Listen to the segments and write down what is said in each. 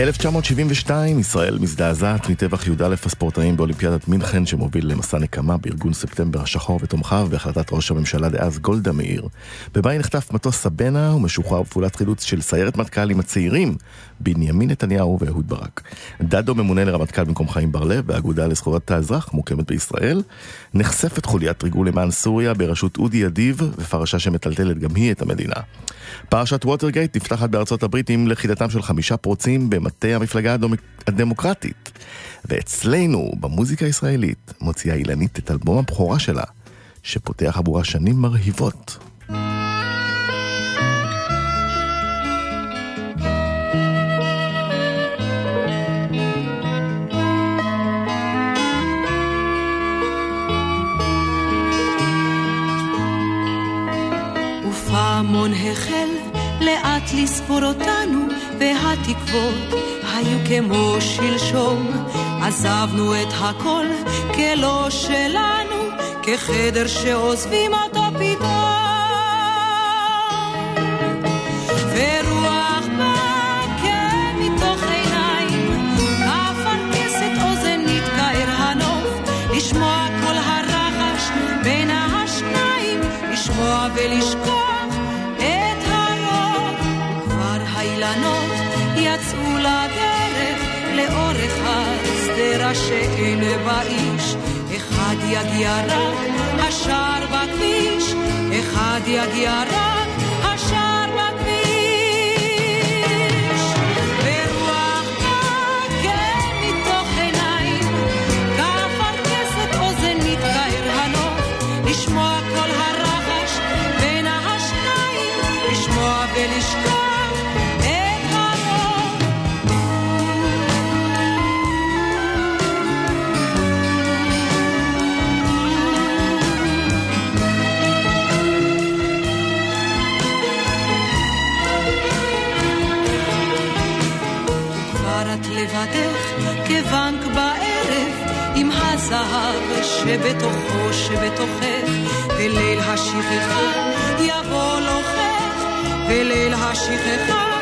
1972, ישראל מזדעזעת מטבח י"א הספורטאים באולימפיאדת מינכן שמוביל למסע נקמה בארגון ספטמבר השחור ותומכיו בהחלטת ראש הממשלה דאז גולדה מאיר. בבאי נחטף מטוס סבנה ומשוחרר בפעולת חילוץ של סיירת מטכ"לים הצעירים בנימין נתניהו ואהוד ברק. דדו ממונה לרמטכ"ל במקום חיים בר-לב והאגודה לזכויות האזרח מוקמת בישראל. נחשפת חוליית ריגול למען סוריה בראשות אודי אדיב ופרשה שמטלטלת גם היא את המדינה. פרשת ווטרגייט נפתחת בארצות הברית עם לכידתם של חמישה פרוצים במטה המפלגה הדמוקרטית. ואצלנו, במוזיקה הישראלית, מוציאה אילנית את אלבום הבכורה שלה, שפותח עבורה שנים מרהיבות. ופעמון החל לאט לספור אותנו, והתקוות היו כמו שלשום. עזבנו את הכל כלא שלנו, כחדר שעוזבים אותו פתאום. השדרה שאין בה איש. אחד יגיע רק השער בכביש, אחד יגיע שבתוכו שבתוכך וליל השכחה יבוא לוחך וליל השכחה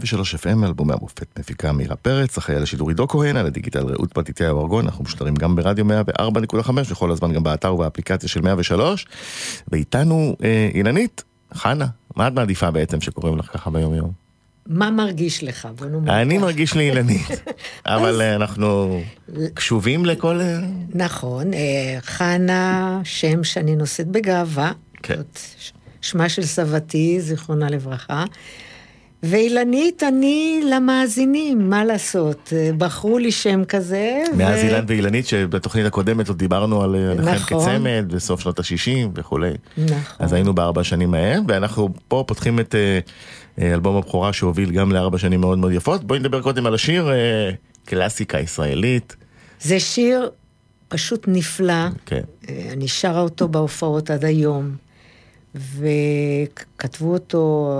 ושלוש FM, אלבומי המופת מפיקה מירה פרץ, אחראי על השידור עידו כהן, על הדיגיטל רעות מתתיהו ארגון, אנחנו משדרים גם ברדיו 104.5 וכל הזמן גם באתר ובאפליקציה של 103. ואיתנו אה, אילנית, חנה, מה את מעדיפה בעצם שקוראים לך ככה ביום יום? מה מרגיש לך? בוא נאמר. אני מרגיש לי אילנית, אבל אה, אנחנו קשובים לכל... אה, נכון, אה, חנה, שם שאני נושאת בגאווה. כן. שמה של סבתי, זיכרונה לברכה. ואילנית אני למאזינים, מה לעשות? בחרו לי שם כזה. מאז ו... אילן ואילנית, שבתוכנית הקודמת עוד דיברנו על נכון. לכם כצמד, בסוף שנות ה-60 וכולי. נכון. אז היינו בארבע שנים ההם, ואנחנו פה פותחים את uh, אלבום הבכורה שהוביל גם לארבע שנים מאוד מאוד יפות. בואי נדבר קודם על השיר, קלאסיקה ישראלית. זה שיר פשוט נפלא. כן. אני שרה אותו בהופעות עד היום. וכתבו אותו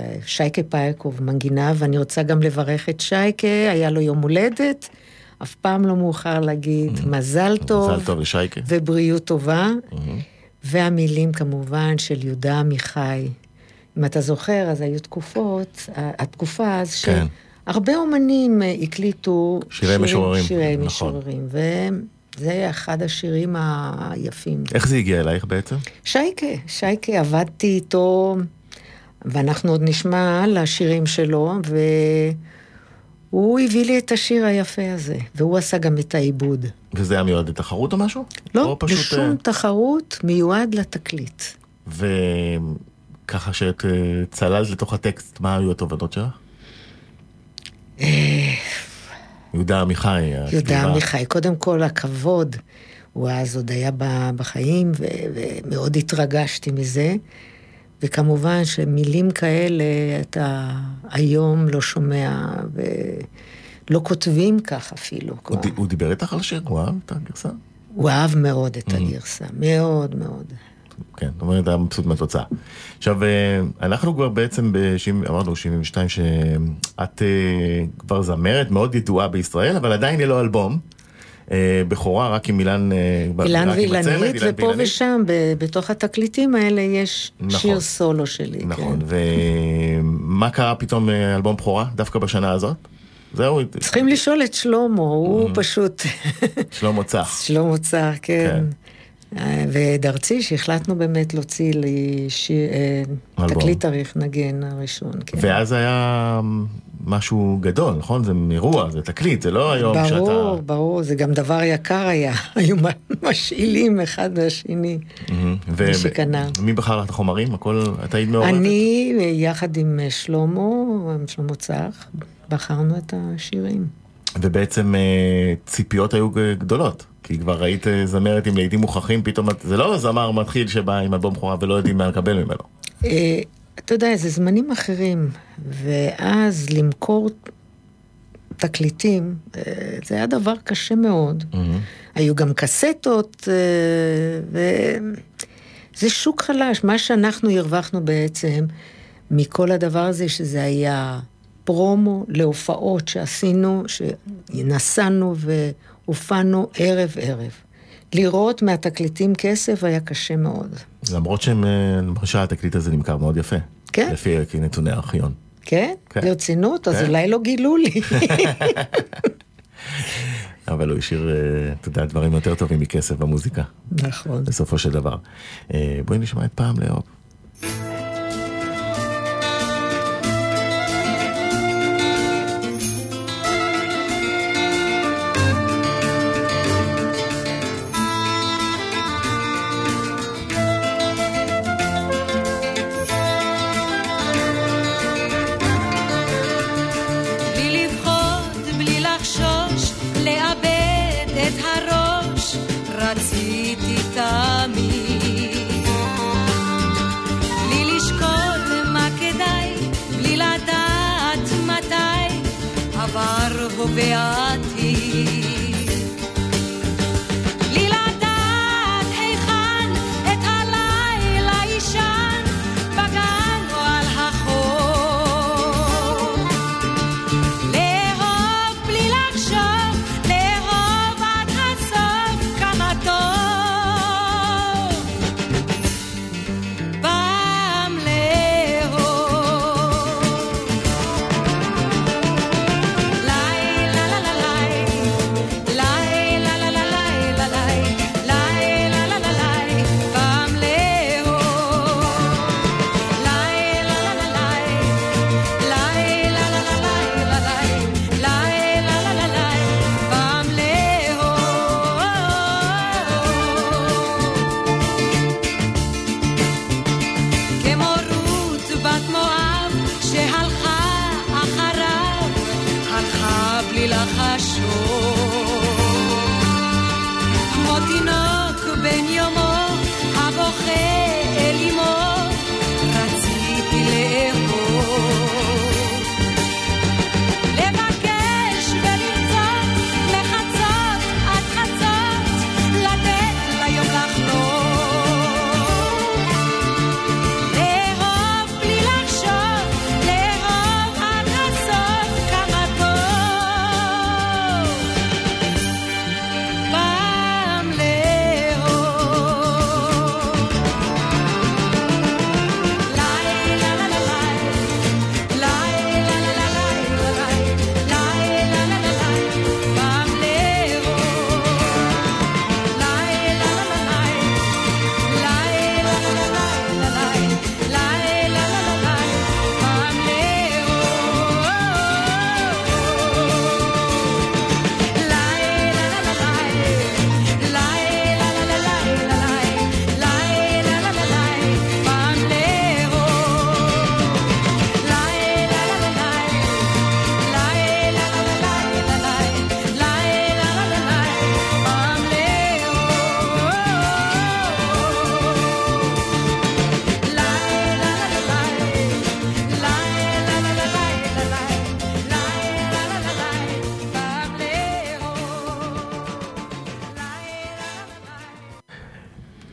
אה, שייקה פייקוב, מנגינה, ואני רוצה גם לברך את שייקה, היה לו יום הולדת, אף פעם לא מאוחר להגיד mm-hmm. מזל טוב. מזל טוב לשייקה. ובריאות טובה. Mm-hmm. והמילים כמובן של יהודה עמיחי. אם אתה זוכר, אז היו תקופות, התקופה אז כן. שהרבה אומנים אה, הקליטו שירי משוררים. שירי נכון. משוררים, והם... זה אחד השירים היפים. איך זה הגיע אלייך בעצם? שייקה, שייקה, עבדתי איתו, ואנחנו עוד נשמע על השירים שלו, הוא הביא לי את השיר היפה הזה, והוא עשה גם את העיבוד. וזה היה מיועד לתחרות או משהו? לא, או פשוט... בשום uh... תחרות מיועד לתקליט. וככה שאת uh, צללת לתוך הטקסט, מה היו התובנות שלך? יהודה עמיחי. יהודה עמיחי, קודם כל הכבוד. הוא אז עוד היה בחיים, ומאוד התרגשתי מזה. וכמובן שמילים כאלה אתה היום לא שומע, ולא כותבים כך אפילו. הוא, ד... הוא דיבר איתך על השיר? הוא אהב את הגרסה? הוא אהב מאוד את mm. הגרסה, מאוד מאוד. כן, זאת אומרת, היה מבסוט מהתוצאה. עכשיו, אה, אנחנו כבר בעצם, ב- אמרנו 72, שאת אה, כבר זמרת מאוד ידועה בישראל, אבל עדיין ללא אלבום. אה, בכורה רק עם אילן... אילן ואילנית, ופה ושם, בתוך התקליטים האלה יש נכון, שיר סולו שלי. נכון, כן. ומה קרה פתאום אלבום בכורה, דווקא בשנה הזאת? זהו. צריכים לשאול את שלמה, הוא פשוט... שלמה צח. שלמה צח, כן. כן. ודרצי, שהחלטנו באמת להוציא לי שיר, תקליט תאריך נגן הראשון. כן. ואז היה משהו גדול, נכון? זה אירוע, זה תקליט, זה לא היום ברור, שאתה... ברור, ברור, זה גם דבר יקר היה. היו משאילים אחד מהשני, מי שקנה. מי בחר את החומרים? הכל, את היית מעורבת? אני, יחד עם שלמה, שלמה צח, בחרנו את השירים. ובעצם אה, ציפיות היו גדולות. כי כבר ראית אה, זמרת עם לעיתים מוכחים, פתאום זה לא זמר מתחיל שבא עם אלבום בכורה ולא יודעים מה לקבל ממנו. אה, אתה יודע, זה זמנים אחרים, ואז למכור תקליטים, זה היה דבר קשה מאוד. Mm-hmm. היו גם קסטות, וזה שוק חלש. מה שאנחנו הרווחנו בעצם מכל הדבר הזה, שזה היה פרומו להופעות שעשינו, שנסענו והופענו ערב-ערב. לראות מהתקליטים כסף היה קשה מאוד. למרות שלמשל התקליט הזה נמכר מאוד יפה. כן. לפי נתוני הארכיון. כן? כן. ברצינות? אז כן. אולי לא גילו לי. אבל הוא השאיר, אה, אתה יודע, דברים יותר טובים מכסף במוזיקה. נכון. בסופו של דבר. אה, בואי נשמע את פעם לאהוב. verra.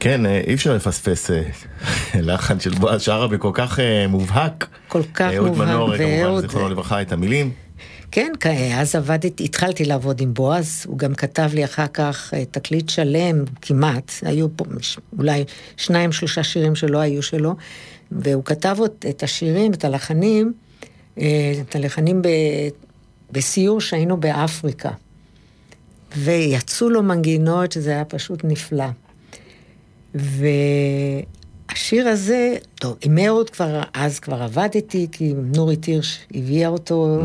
כן, אה, אי אפשר לפספס אה, לחן של בועז שרה כל כך אה, מובהק. כל כך מובהק. אהוד מנור, כמובן, זיכרונו לברכה, את המילים. כן, אז עבדתי, התחלתי לעבוד עם בועז, הוא גם כתב לי אחר כך תקליט שלם, כמעט, היו פה אולי שניים, שלושה שירים שלא היו שלו, והוא כתב את השירים, את הלחנים, את הלחנים ב, בסיור שהיינו באפריקה. ויצאו לו מנגינות שזה היה פשוט נפלא. והשיר הזה, טוב, עם אהוד כבר, אז כבר עבדתי, כי נורית הירש הביאה אותו.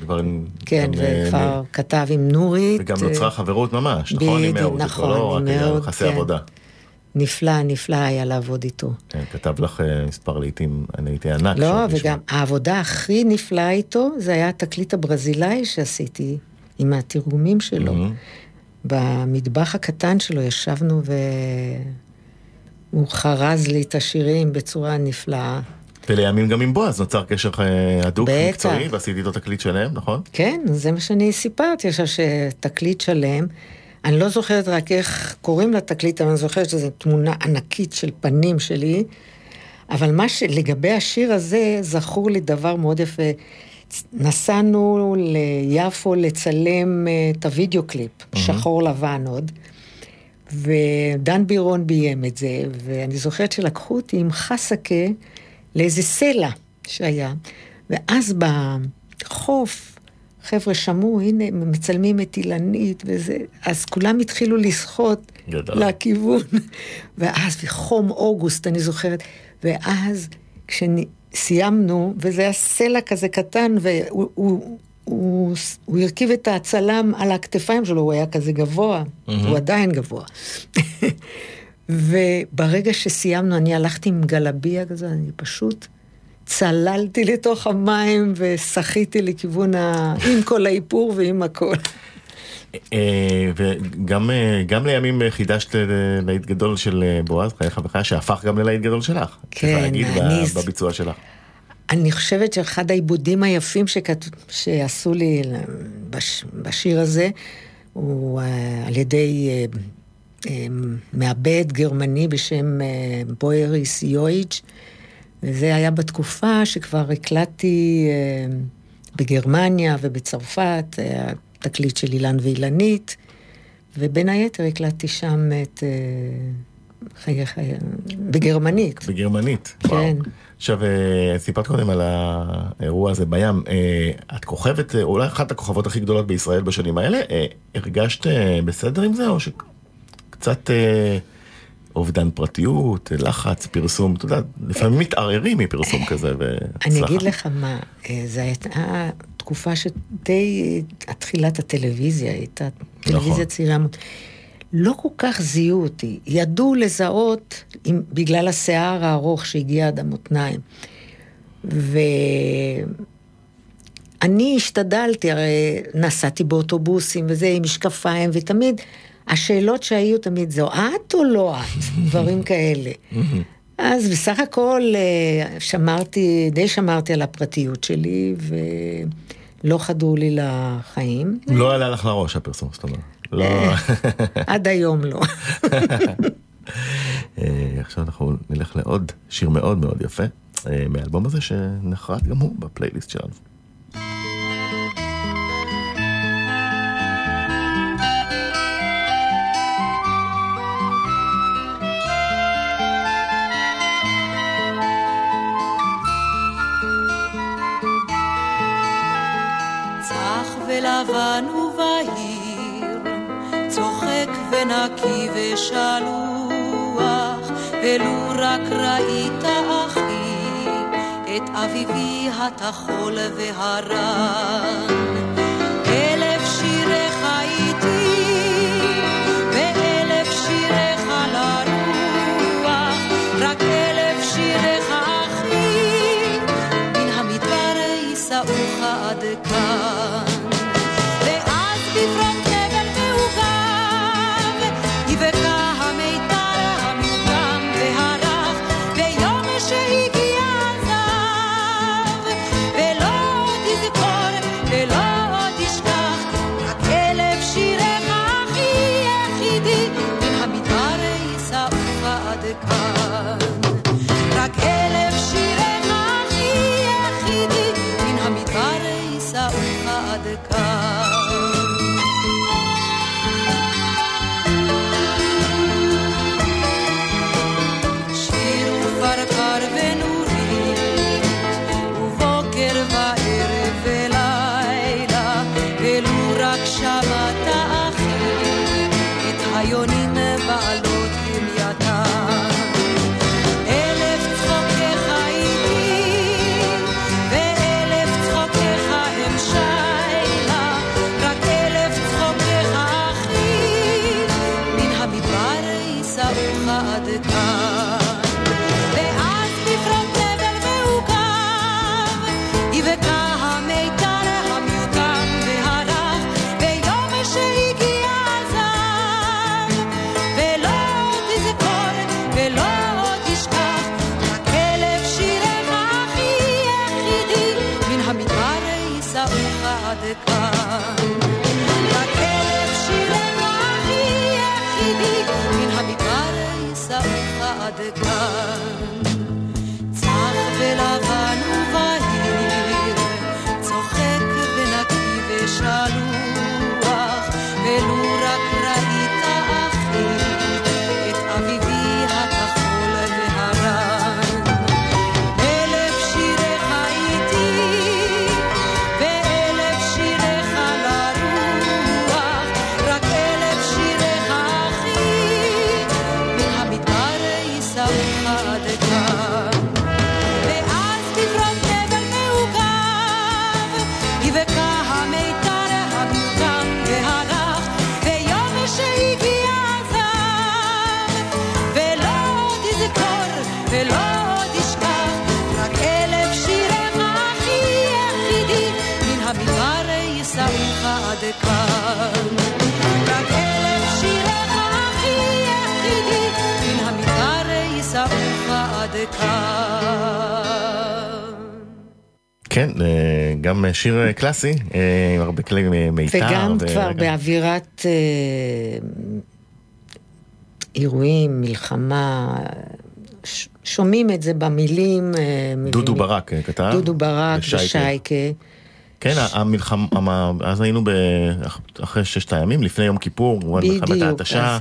כבר עם... כן, וכבר כתב עם נורית. וגם נוצרה חברות ממש, נכון? עם אהוד, נכון, לא עם אהוד, יחסי כן. עבודה. נפלא, נפלא היה לעבוד איתו. כן, כתב לך אה, מספר לעיתים, אני הייתי ענק. לא, וגם העבודה הכי נפלאה איתו, זה היה התקליט הברזילאי שעשיתי, עם התרגומים שלו. במטבח הקטן שלו ישבנו ו... הוא חרז לי את השירים בצורה נפלאה. ולימים גם עם בועז נוצר קשר אה, הדוק מקצועי, ועשיתי איתו תקליט שלם, נכון? כן, זה מה שאני סיפרתי עכשיו, שתקליט שלם. אני לא זוכרת רק איך קוראים לתקליט, אבל אני זוכרת שזו תמונה ענקית של פנים שלי. אבל מה שלגבי השיר הזה, זכור לי דבר מאוד יפה. נסענו ליפו לצלם אה, את הוידאו קליפ, mm-hmm. שחור לבן עוד. ודן בירון ביים את זה, ואני זוכרת שלקחו אותי עם חסקה לאיזה סלע שהיה, ואז בחוף, חבר'ה שמעו, הנה, מצלמים את אילנית וזה, אז כולם התחילו לשחות לכיוון, ואז בחום אוגוסט, אני זוכרת, ואז כשסיימנו, וזה היה סלע כזה קטן, והוא... הוא, הוא הרכיב את הצלם על הכתפיים שלו, הוא היה כזה גבוה, mm-hmm. הוא עדיין גבוה. וברגע שסיימנו, אני הלכתי עם גלביה כזה, אני פשוט צללתי לתוך המים ושחיתי לכיוון ה... עם כל האיפור ועם הכל. אה, וגם אה, לימים חידשת להיט גדול של אה, בועז, חייך וחיה, שהפך גם ללהיט גדול שלך. כן, אני... צריך להגיד בביצוע שלך. אני חושבת שאחד העיבודים היפים שכת... שעשו לי בש... בשיר הזה, הוא uh, על ידי uh, uh, מעבד גרמני בשם uh, בויריס יויץ', וזה היה בתקופה שכבר הקלטתי uh, בגרמניה ובצרפת, היה תקליט של אילן ואילנית, ובין היתר הקלטתי שם את... Uh, חיי חיי... בגרמנית. בגרמנית, כן. וואו. עכשיו, אה, סיפרת קודם על האירוע הזה בים. אה, את כוכבת, אה, אולי אחת הכוכבות הכי גדולות בישראל בשנים האלה. הרגשת בסדר עם זה, או שקצת אובדן פרטיות, לחץ, פרסום, אתה יודע, לפעמים מתערערים מפרסום כזה והצלחה. אני אגיד לך מה, זו הייתה תקופה שדי, תחילת הטלוויזיה, הייתה טלוויזיה נכון. צעירה. לא כל כך זיהו אותי. ידעו לזהות עם, בגלל השיער הארוך שהגיע עד המותניים. ואני השתדלתי, הרי נסעתי באוטובוסים וזה, עם משקפיים, ותמיד, השאלות שהיו תמיד, זו את או לא את? דברים כאלה. אז בסך הכל אה, שמרתי, די שמרתי על הפרטיות שלי, ולא חדרו לי לחיים. לא עלה לך לראש הפרסום, זאת אומרת. לא. עד היום לא. אה, עכשיו אנחנו נלך לעוד שיר מאוד מאוד יפה אה, מהאלבום הזה שנחרט גם הוא בפלייליסט שלנו. ולבן ובהיר ונקי ושלוח, ולו רק ראית אחי, את אביבי הטחול והרן. אלף שיריך ואלף רק אלף אחי, מן עד כאן. כן, אה, גם שיר קלאסי, אה, עם הרבה כלי מיתר. וגם ו... כבר באווירת אה, אירועים, מלחמה, שומעים את זה במילים. דודו ברק כתב. דודו ברק ושייקה. כן, המלחמה, אז היינו אחרי ששת הימים, לפני יום כיפור, מלחמת ההתשה.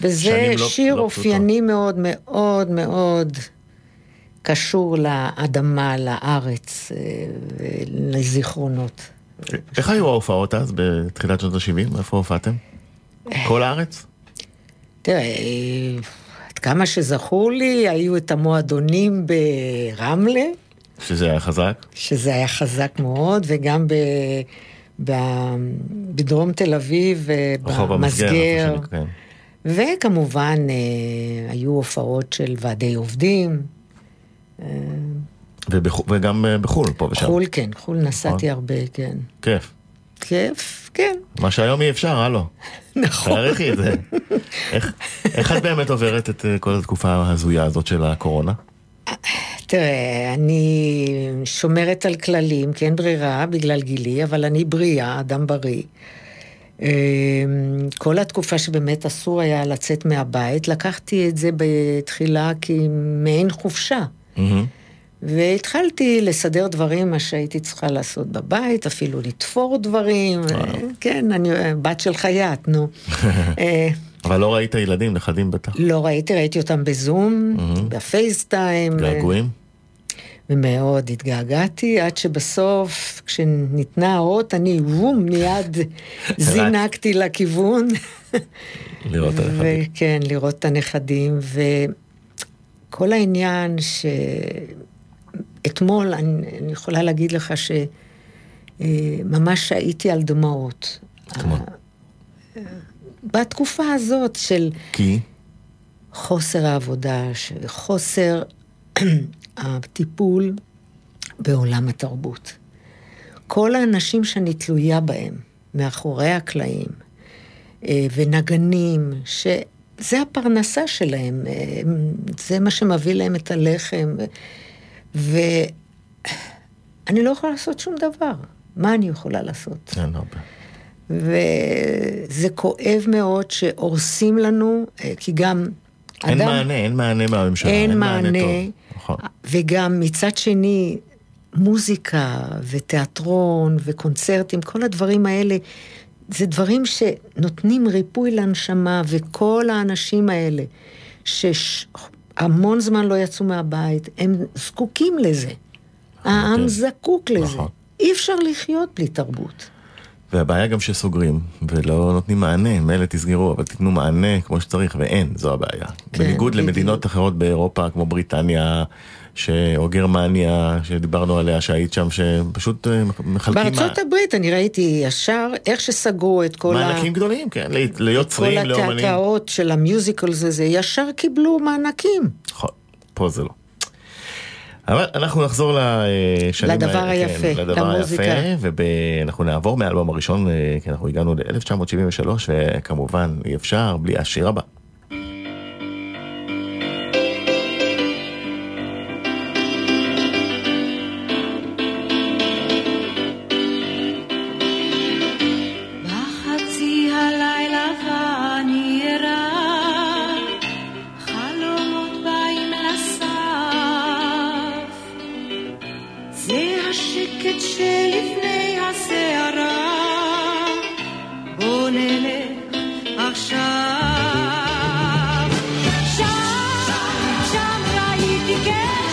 וזה לא- שיר לא אופייני מאוד מאוד מאוד קשור לאדמה, לארץ אה, ולזיכרונות. איך היו ההופעות אז, בתחילת שנות ה-70? איפה הופעתם? כל הארץ? תראה, עד כמה שזכור לי, היו את המועדונים ברמלה. שזה היה חזק? שזה היה חזק מאוד, וגם ב... ב... בדרום תל אביב, במסגר. כן. וכמובן, אה, היו הופעות של ועדי עובדים. ובח... וגם אה, בחו"ל, פה ושם. חו"ל, כן, חו"ל נסעתי נכון. הרבה, כן. כיף. כיף, כן. מה שהיום אי אפשר, הלו. נכון. תאריכי את זה. איך, איך את באמת עוברת את אה, כל התקופה ההזויה הזאת של הקורונה? תראה, אני שומרת על כללים, כי אין ברירה בגלל גילי, אבל אני בריאה, אדם בריא. אמ, כל התקופה שבאמת אסור היה לצאת מהבית, לקחתי את זה בתחילה כמעין חופשה. והתחלתי לסדר דברים, מה שהייתי צריכה לעשות בבית, אפילו לתפור דברים. כן, אני בת של חייט, נו. אה, אבל לא ראית ילדים, נכדים בטח. לא ראיתי, ראיתי אותם בזום, בפייסטיים. געגועים? ומאוד התגעגעתי, עד שבסוף, כשניתנה האות, אני וום, מיד זינקתי לכיוון. לראות את הנכדים. כן, לראות את הנכדים. כל העניין שאתמול, אני, אני יכולה להגיד לך שממש הייתי על דמעות. כמו? בתקופה הזאת של... כי? חוסר העבודה, חוסר הטיפול בעולם התרבות. כל האנשים שאני תלויה בהם, מאחורי הקלעים, אה, ונגנים, ש... זה הפרנסה שלהם, זה מה שמביא להם את הלחם. ואני לא יכולה לעשות שום דבר. מה אני יכולה לעשות? אין הרבה. וזה כואב מאוד שהורסים לנו, כי גם אין אדם... מענה, אין מענה מהממשלה. אין, אין מענה. מענה טוב. נכון. וגם מצד שני, מוזיקה ותיאטרון וקונצרטים, כל הדברים האלה, זה דברים שנותנים ריפוי לנשמה, וכל האנשים האלה, שהמון זמן לא יצאו מהבית, הם זקוקים לזה. העם כן. זקוק לזה. נכון. אי אפשר לחיות בלי תרבות. והבעיה גם שסוגרים, ולא נותנים מענה, מילא תסגרו, אבל תיתנו מענה כמו שצריך, ואין, זו הבעיה. כן, בניגוד בדיוק. למדינות אחרות באירופה, כמו בריטניה, ש... או גרמניה, שדיברנו עליה, שהיית שם, שפשוט אה, מחלקים... בארצות מה... הברית אני ראיתי ישר איך שסגרו את כל מענקים ה... גדולים, כן, ליוצרים, לאומנים. כל התיאטראות של המיוזיקלס הזה, ישר קיבלו מענקים. נכון, פה זה לא. אבל אנחנו נחזור לשנים... לדבר כן, היפה, לדבר למוזיקה. היפה, ואנחנו נעבור מהאלבום הראשון, אה, כי אנחנו הגענו ל-1973, וכמובן אי אפשר בלי השיר הבא. you get.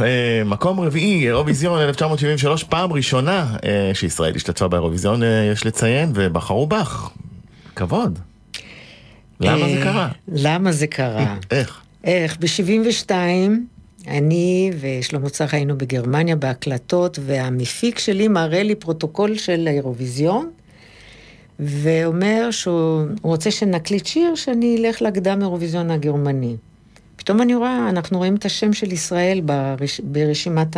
אה, מקום רביעי, אירוויזיון 1973, פעם ראשונה אה, שישראל השתתפה באירוויזיון, אה, יש לציין, ובחרו בך. כבוד. למה זה קרה? למה זה קרה? איך? איך? ב-72 אני ושלמה צח היינו בגרמניה בהקלטות, והמפיק שלי מראה לי פרוטוקול של האירוויזיון, ואומר שהוא רוצה שנקליט שיר, שאני אלך לקדם אירוויזיון הגרמני. פתאום אני רואה, אנחנו רואים את השם של ישראל ברש... ברשימת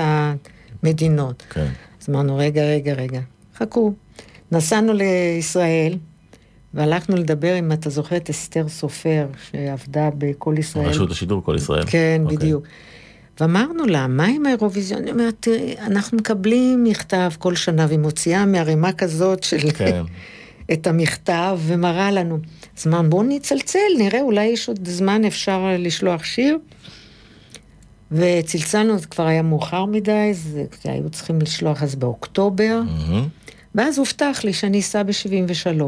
המדינות. כן. אז אמרנו, רגע, רגע, רגע, חכו. נסענו לישראל, והלכנו לדבר, אם אתה זוכר, את אסתר סופר, שעבדה ב"קול ישראל". רשות השידור "קול ישראל". כן, okay. אוקיי. בדיוק. ואמרנו לה, מה עם האירוויזיון? היא אומרת, אנחנו מקבלים מכתב כל שנה, והיא מוציאה מערימה כזאת של... כן. את המכתב ומראה לנו. אז אמרנו, בואו נצלצל, נראה, אולי יש עוד זמן, אפשר לשלוח שיר. וצלצלנו, זה כבר היה מאוחר מדי, זה היו צריכים לשלוח אז באוקטובר. Mm-hmm. ואז הובטח לי שאני אסע ב-73.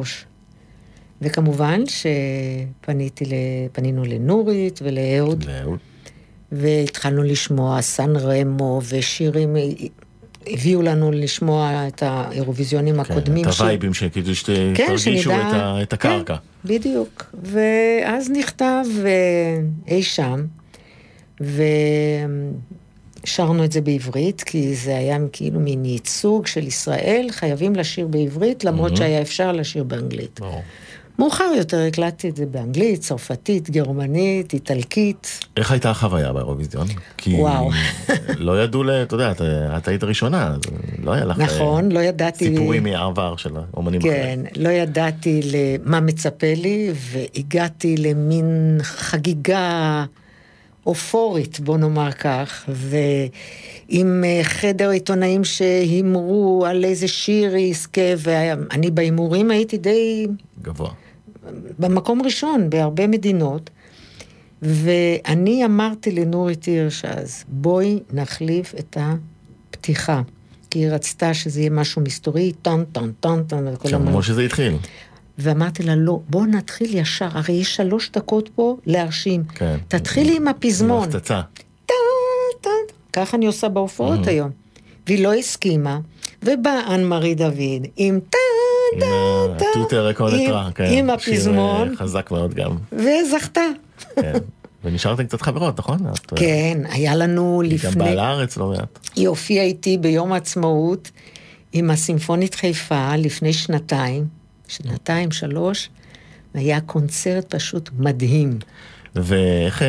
וכמובן שפניתי, פנינו לנורית ולאהוד. והתחלנו לשמוע סן רמו ושירים הביאו לנו לשמוע את האירוויזיונים כן, הקודמים. את הווייבים, ש... שכאילו שתרגישו כן, את, ה... את הקרקע. כן, בדיוק. ואז נכתב אה, אי שם, ושרנו את זה בעברית, כי זה היה כאילו מין ייצוג של ישראל, חייבים לשיר בעברית, למרות mm-hmm. שהיה אפשר לשיר באנגלית. Oh. מאוחר יותר הקלטתי את זה באנגלית, צרפתית, גרמנית, איטלקית. איך הייתה החוויה באירוויזיון? כי וואו. לא ידעו, את יודעת, את היית ראשונה, אז לא היה לך נכון, לא ידעתי... סיפורים מהעבר של האומנים כן, אחרים. לא ידעתי למה מצפה לי, והגעתי למין חגיגה אופורית, בוא נאמר כך, ועם אה, חדר עיתונאים שהימרו על איזה שיר יזכה, ואני בהימורים הייתי די... גבוה. במקום ראשון בהרבה מדינות. ואני אמרתי לנורית הירש אז, בואי נחליף את הפתיחה. כי היא רצתה שזה יהיה משהו מסתורי, טן טן טן טן. כמו שזה התחיל. ואמרתי לה, לא, בוא נתחיל ישר, הרי יש שלוש דקות פה להרשים. כן. תתחילי עם הפזמון. עם הפצצה. ככה אני עושה בהופעות. היום. והיא לא הסכימה, ובאה אנ מארי דוד עם טן עם ה Tu te reconnaîtras, כן. עם הפזמון. שיר חזק מאוד גם. וזכתה. כן. ונשארתם קצת חברות, נכון? כן, היה לנו לפני... היא גם באה לארץ לא מעט. היא הופיעה איתי ביום העצמאות עם הסימפונית חיפה לפני שנתיים, שנתיים, שלוש, והיה קונצרט פשוט מדהים. ואיך... אה,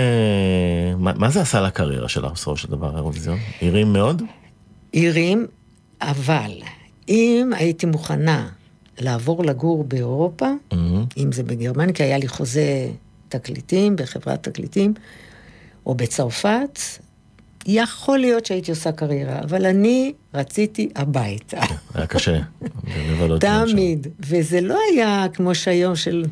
מה, מה זה עשה לקריירה שלך בסופו של דבר, האירוויזיון? הרים מאוד? הרים, אבל אם הייתי מוכנה לעבור לגור באירופה, mm-hmm. אם זה בגרמניה, כי היה לי חוזה תקליטים בחברת תקליטים, או בצרפת, יכול להיות שהייתי עושה קריירה, אבל אני רציתי הביתה. היה קשה. תמיד. וזה לא היה כמו שהיום של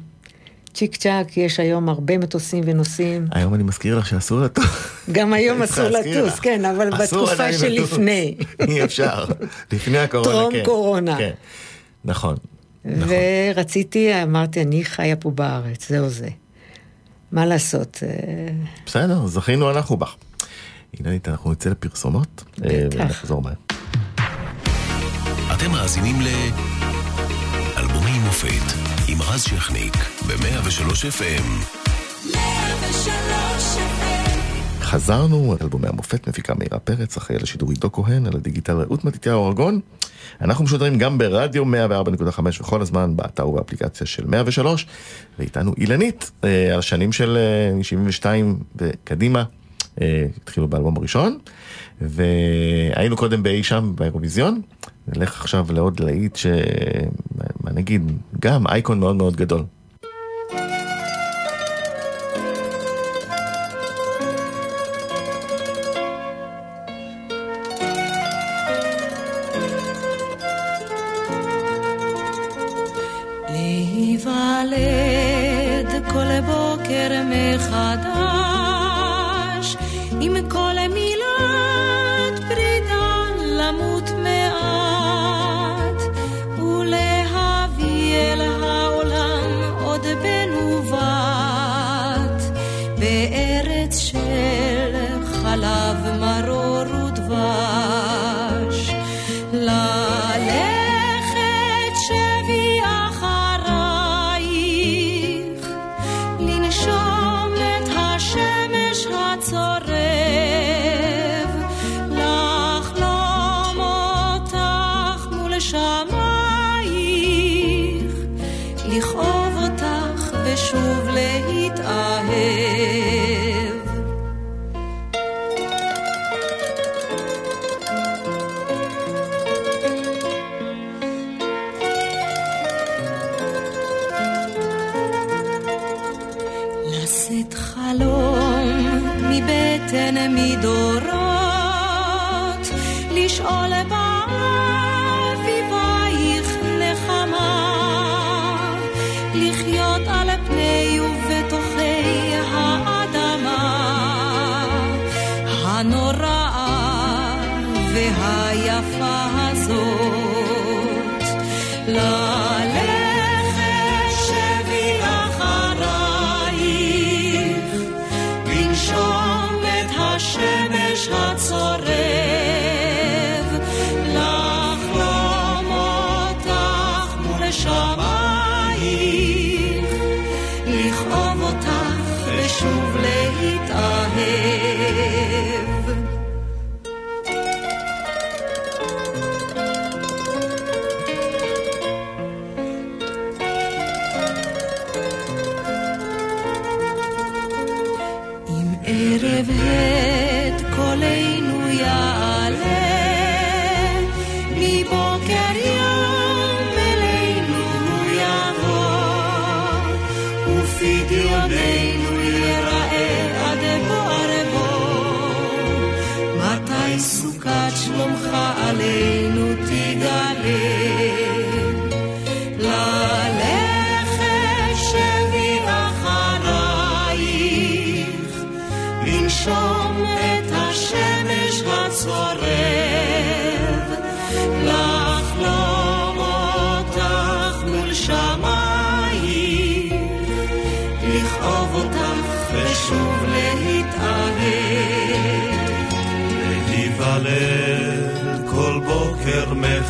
צ'יק צ'אק, יש היום הרבה מטוסים ונוסעים. היום אני מזכיר לך שאסור לטוס. גם היום אסור לטוס, כן, אבל בתקופה שלפני. אי אפשר. לפני הקורונה, כן. טרום קורונה. כן. נכון. נכון. ורציתי, אמרתי, אני חיה פה בארץ, זהו זה. מה לעשות? אה, בסדר, זכינו אנחנו בך. אילנית, אנחנו נצא לפרסומות, אה, בטח. ונחזור מהר. אתם מאזינים ל... אלבומי מופת עם רז שכניק ב-103 FM. 103 FM חזרנו, אלבומי המופת מפיקה מאירה פרץ, אחראי על השידור עידו כהן, על הדיגיטל רעות מתתיהו ארגון. אנחנו משודרים גם ברדיו 104.5 וכל הזמן באתר ובאפליקציה של 103, ואיתנו אילנית, אה, על השנים של 72 אה, וקדימה, אה, התחילו באלבום הראשון, והיינו קודם באי שם באירוויזיון, נלך עכשיו לעוד להיט ש... מה נגיד, גם אייקון מאוד מאוד גדול.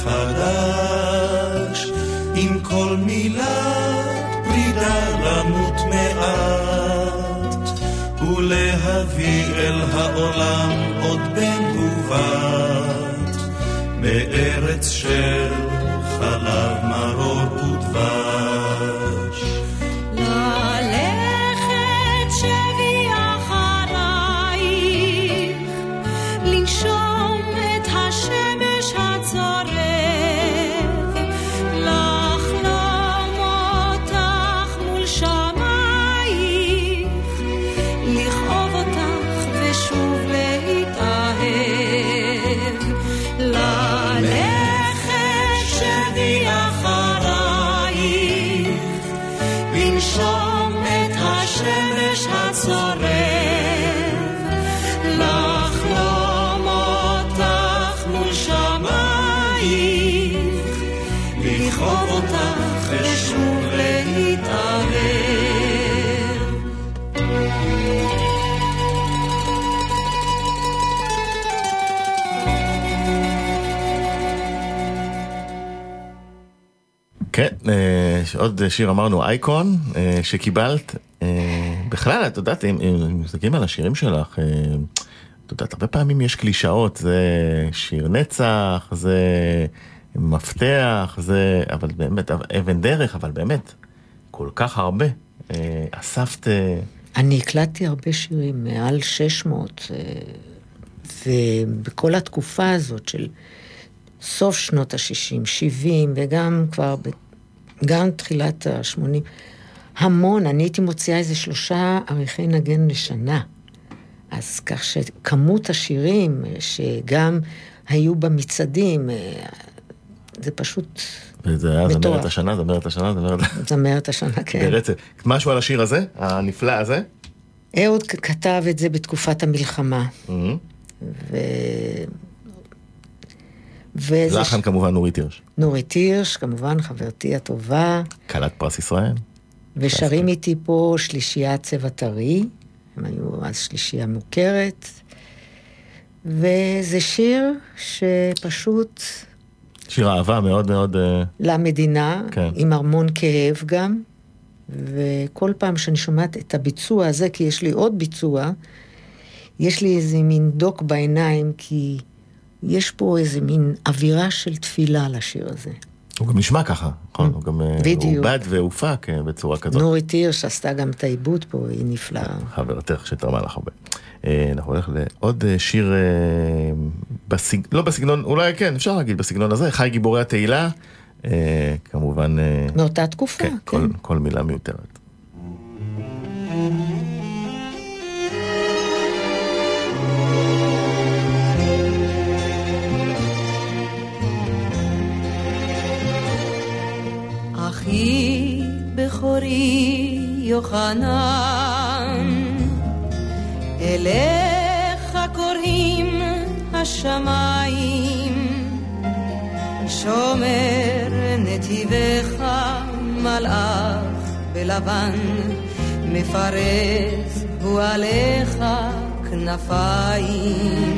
מחדש, עם כל מילת פרידה למות מעט. ולהביא אל העולם עוד בן ובת, בארץ של עוד שיר אמרנו אייקון, אה, שקיבלת. אה, בכלל, את יודעת, אם מסתכלים על השירים שלך, אה, את יודעת, הרבה פעמים יש קלישאות, זה שיר נצח, זה מפתח, זה, אבל באמת, אבן דרך, אבל באמת, כל כך הרבה. אה, אספת... אה, אני הקלטתי הרבה שירים, מעל 600, אה, ובכל התקופה הזאת של סוף שנות ה-60, 70, וגם כבר, גם תחילת ה-80, המון, אני הייתי מוציאה איזה שלושה עריכי נגן לשנה. אז כך שכמות השירים אה, שגם היו במצעדים, אה, זה פשוט וזה היה מטורף. זמרת השנה, זמרת השנה, זמרת... זמרת השנה, כן. ברצף. משהו על השיר הזה, הנפלא הזה? אהוד כתב את זה בתקופת המלחמה. מהמם. ו... וזה לחן כמובן נורית הירש. נורית הירש, כמובן, חברתי הטובה, כלת פרס ישראל. ושרים איתי פה שלישיית צבע טרי, הם היו אז שלישייה מוכרת, וזה שיר שפשוט שיר אהבה מאוד מאוד... אה, למדינה, כן. עם המון כאב גם, וכל פעם שאני שומעת את הביצוע הזה, כי יש לי עוד ביצוע, יש לי איזה מין דוק בעיניים, כי יש פה איזה מין אווירה של תפילה לשיר הזה. הוא גם נשמע ככה, נכון? הוא גם אה. עובד והופק אה, בצורה כזאת. נורית הירש עשתה גם את העיבוד פה, היא נפלאה. חברתך שתרמה לך הרבה. אה, אנחנו נלך לעוד אה, שיר, אה, בסג... לא בסגנון, אולי כן, אפשר להגיד בסגנון הזה, חי גיבורי התהילה, אה, כמובן, אה, מאותה תקופה, כן, כן. כל, כל מילה מיותרת. אחי בכורי יוחנן, אליך קוראים השמיים, שומר נתיבך מלאך בלבן, מפרס הוא עליך כנפיים.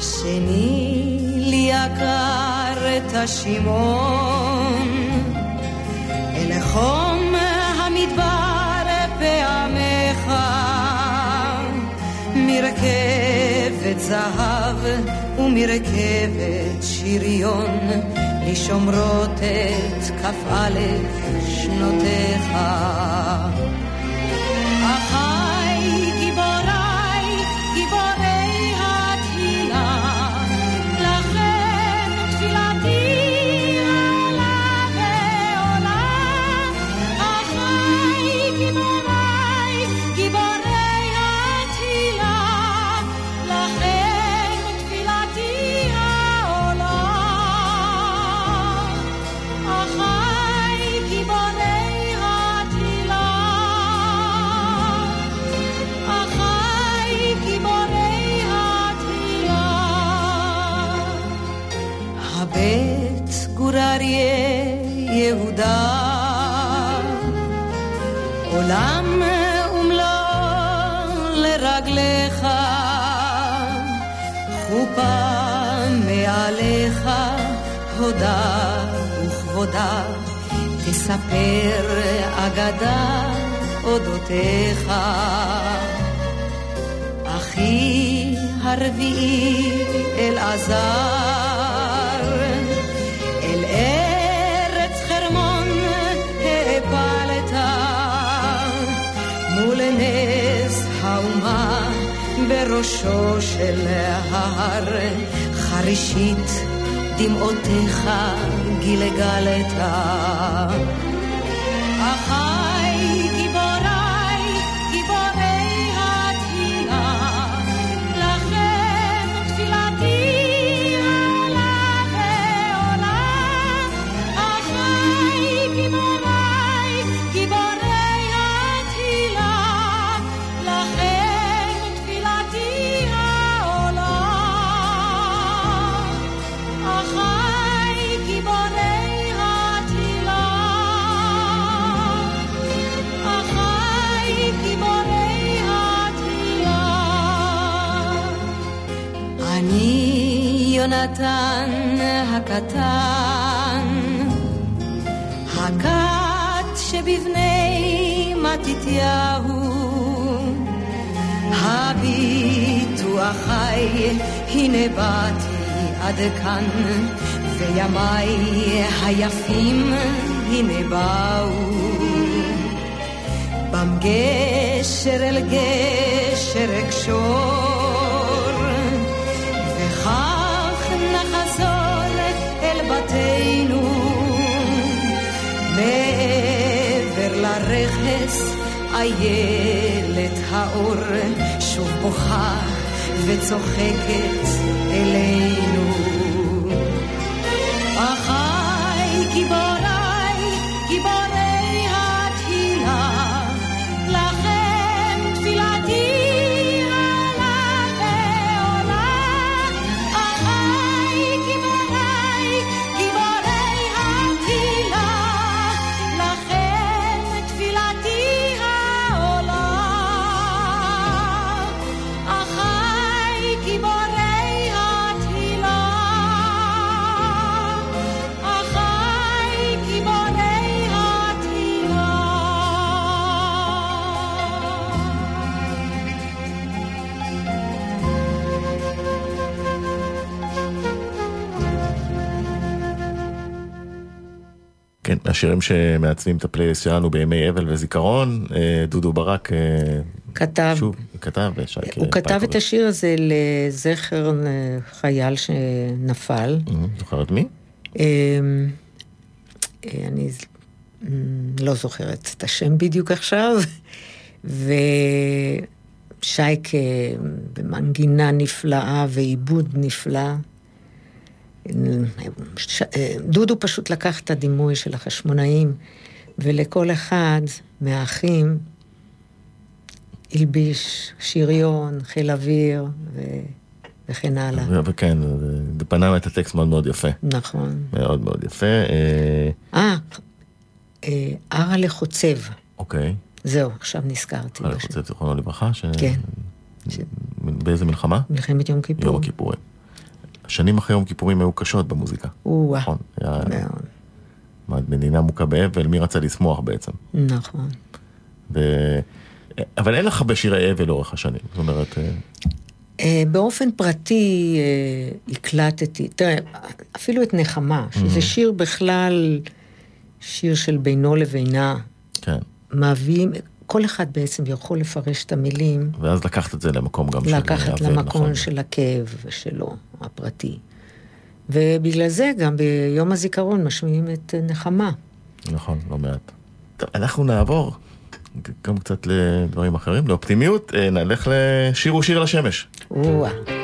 שני לי יקר את השמעון, בחום המדבר פעמך מרכבת זהב ומרכבת שריון לי שומרות את כ"א שנותיך. הודה וכבודה, תספר אגדה אודותיך. אחי הרביעי אלעזר, בראשו של ההר, חרישית דמעותיך גילגלת. יונתן הקטן, הכת שבבני מתתיהו, הביטו אחי, הנה באתי עד כאן, וימיי היפים הנה באו. בם גשר אל גשר אקשור בתינו מעבר לרכס איילת האור שוב בוכה וצוחקת אלינו. אחיי גיבוריי, השירים שמעצבים את הפלייליסט שלנו בימי אבל וזיכרון, אה, דודו ברק אה, כתב, שוב, כתב, הוא כתב את השיר הזה לזכר חייל שנפל. זוכרת מי? אני לא זוכרת את השם בדיוק עכשיו, ושייקה במנגינה נפלאה ועיבוד נפלא. דודו פשוט לקח את הדימוי של החשמונאים, ולכל אחד מהאחים הלביש שריון, חיל אוויר ו... וכן הלאה. וכן, פנה את הטקסט מאוד מאוד יפה. נכון. מאוד מאוד יפה. אה, אה, אה ערה לחוצב. אוקיי. זהו, עכשיו נזכרתי. ערה לחוצב, זיכרונו לברכה? כן. באיזה מלחמה? מלחמת יום כיפור. יום הכיפורים. שנים אחרי יום כיפורים היו קשות במוזיקה. או-אה. נכון. מאוד. מדינה מוכה באבל, מי רצה לשמוח בעצם? נכון. ו... אבל אין לך הרבה שירי אבל לאורך השנים, זאת אומרת... אה, אה, באופן פרטי אה, הקלטתי, תראה, אפילו את נחמה, שזה שיר בכלל, שיר של בינו לבינה, כן. מביאים, כל אחד בעצם יכול לפרש את המילים, ואז לקחת את זה למקום גם של לקחת למקום נכון. של הכאב שלו, הפרטי. ובגלל זה גם ביום הזיכרון משמיעים את נחמה. נכון, לא מעט. טוב, אנחנו נעבור גם קצת לדברים אחרים, לאופטימיות. אה, נלך לשיר ושיר לשמש. או-אה.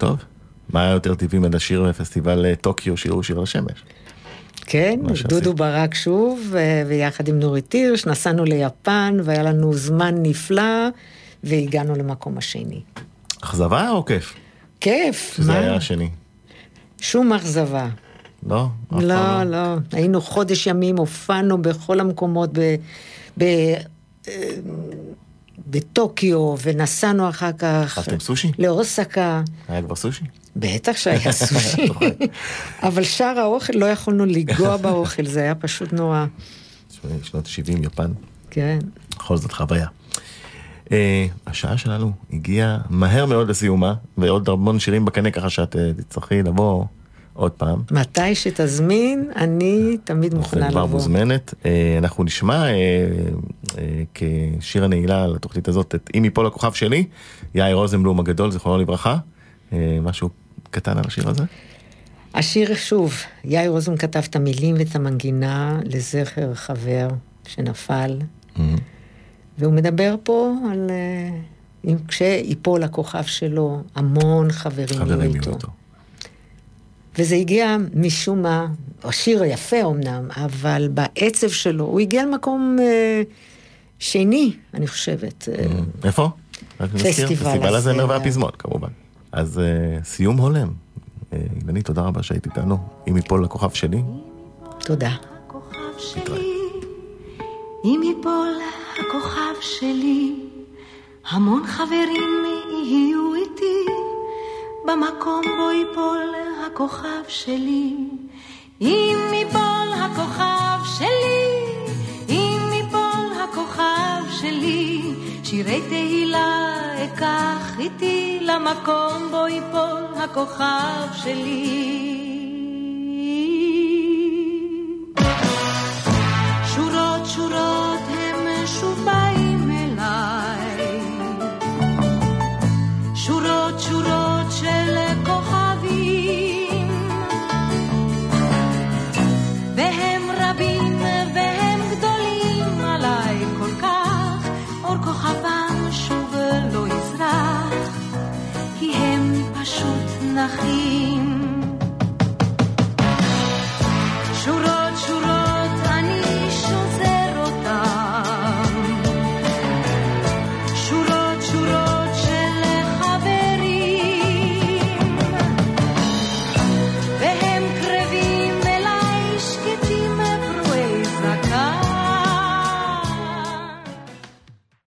טוב. מה היה יותר טבעי מלשיר בפסטיבל אה, טוקיו, שיר ושיר לשמש? כן. דודו ברק שוב, ו- ויחד עם נורית הירש, נסענו ליפן, והיה לנו זמן נפלא, והגענו למקום השני. אכזבה או כיף? כיף, שזה מה? היה השני. שום אכזבה. לא? פעם לא, לא. היינו חודש ימים, הופענו בכל המקומות, ב... ב... בטוקיו, ונסענו אחר כך אכלתם סושי? לאוסקה. היה כבר סושי? בטח שהיה סושי. אבל שאר האוכל, לא יכולנו לנגוע באוכל, זה היה פשוט נורא. שנות 70, יפן, כן. בכל זאת חוויה. אה, השעה שלנו הגיעה מהר מאוד לסיומה, ועוד המון שירים בקנה ככה שאת אה, תצטרכי לבוא עוד פעם. מתי שתזמין, אני תמיד את מוכנה כבר לבוא. מוזמנת. אה, אנחנו נשמע אה, אה, כשיר הנעילה לתוכנית הזאת את "אם יפול הכוכב שלי", יאיר רוזנבלום הגדול, זיכרונו לברכה. משהו קטן על השיר הזה? השיר שוב, יאיר רוזן כתב את המילים ואת המנגינה לזכר חבר שנפל, והוא מדבר פה על אם כשיפול הכוכב שלו, המון חברים חברים יהיו איתו. איתו. וזה הגיע משום מה, השיר יפה אמנם, אבל בעצב שלו, הוא הגיע למקום אה, שני, אני חושבת. אה, איפה? רק נזכיר, פסטיבל הזמר הזמר. והפזמון כמובן. אז אה, סיום הולם. אילנית, תודה רבה שהיית איתנו. אם יפול לכוכב שלי. תודה. אם יפול הכוכב שלי, המון חברים יהיו איתי, במקום בו יפול הכוכב שלי. אם יפול הכוכב שלי, אם יפול הכוכב שלי, שירי תהילה אקח איתי למקום בו יפול הכוכב שלי. נחים.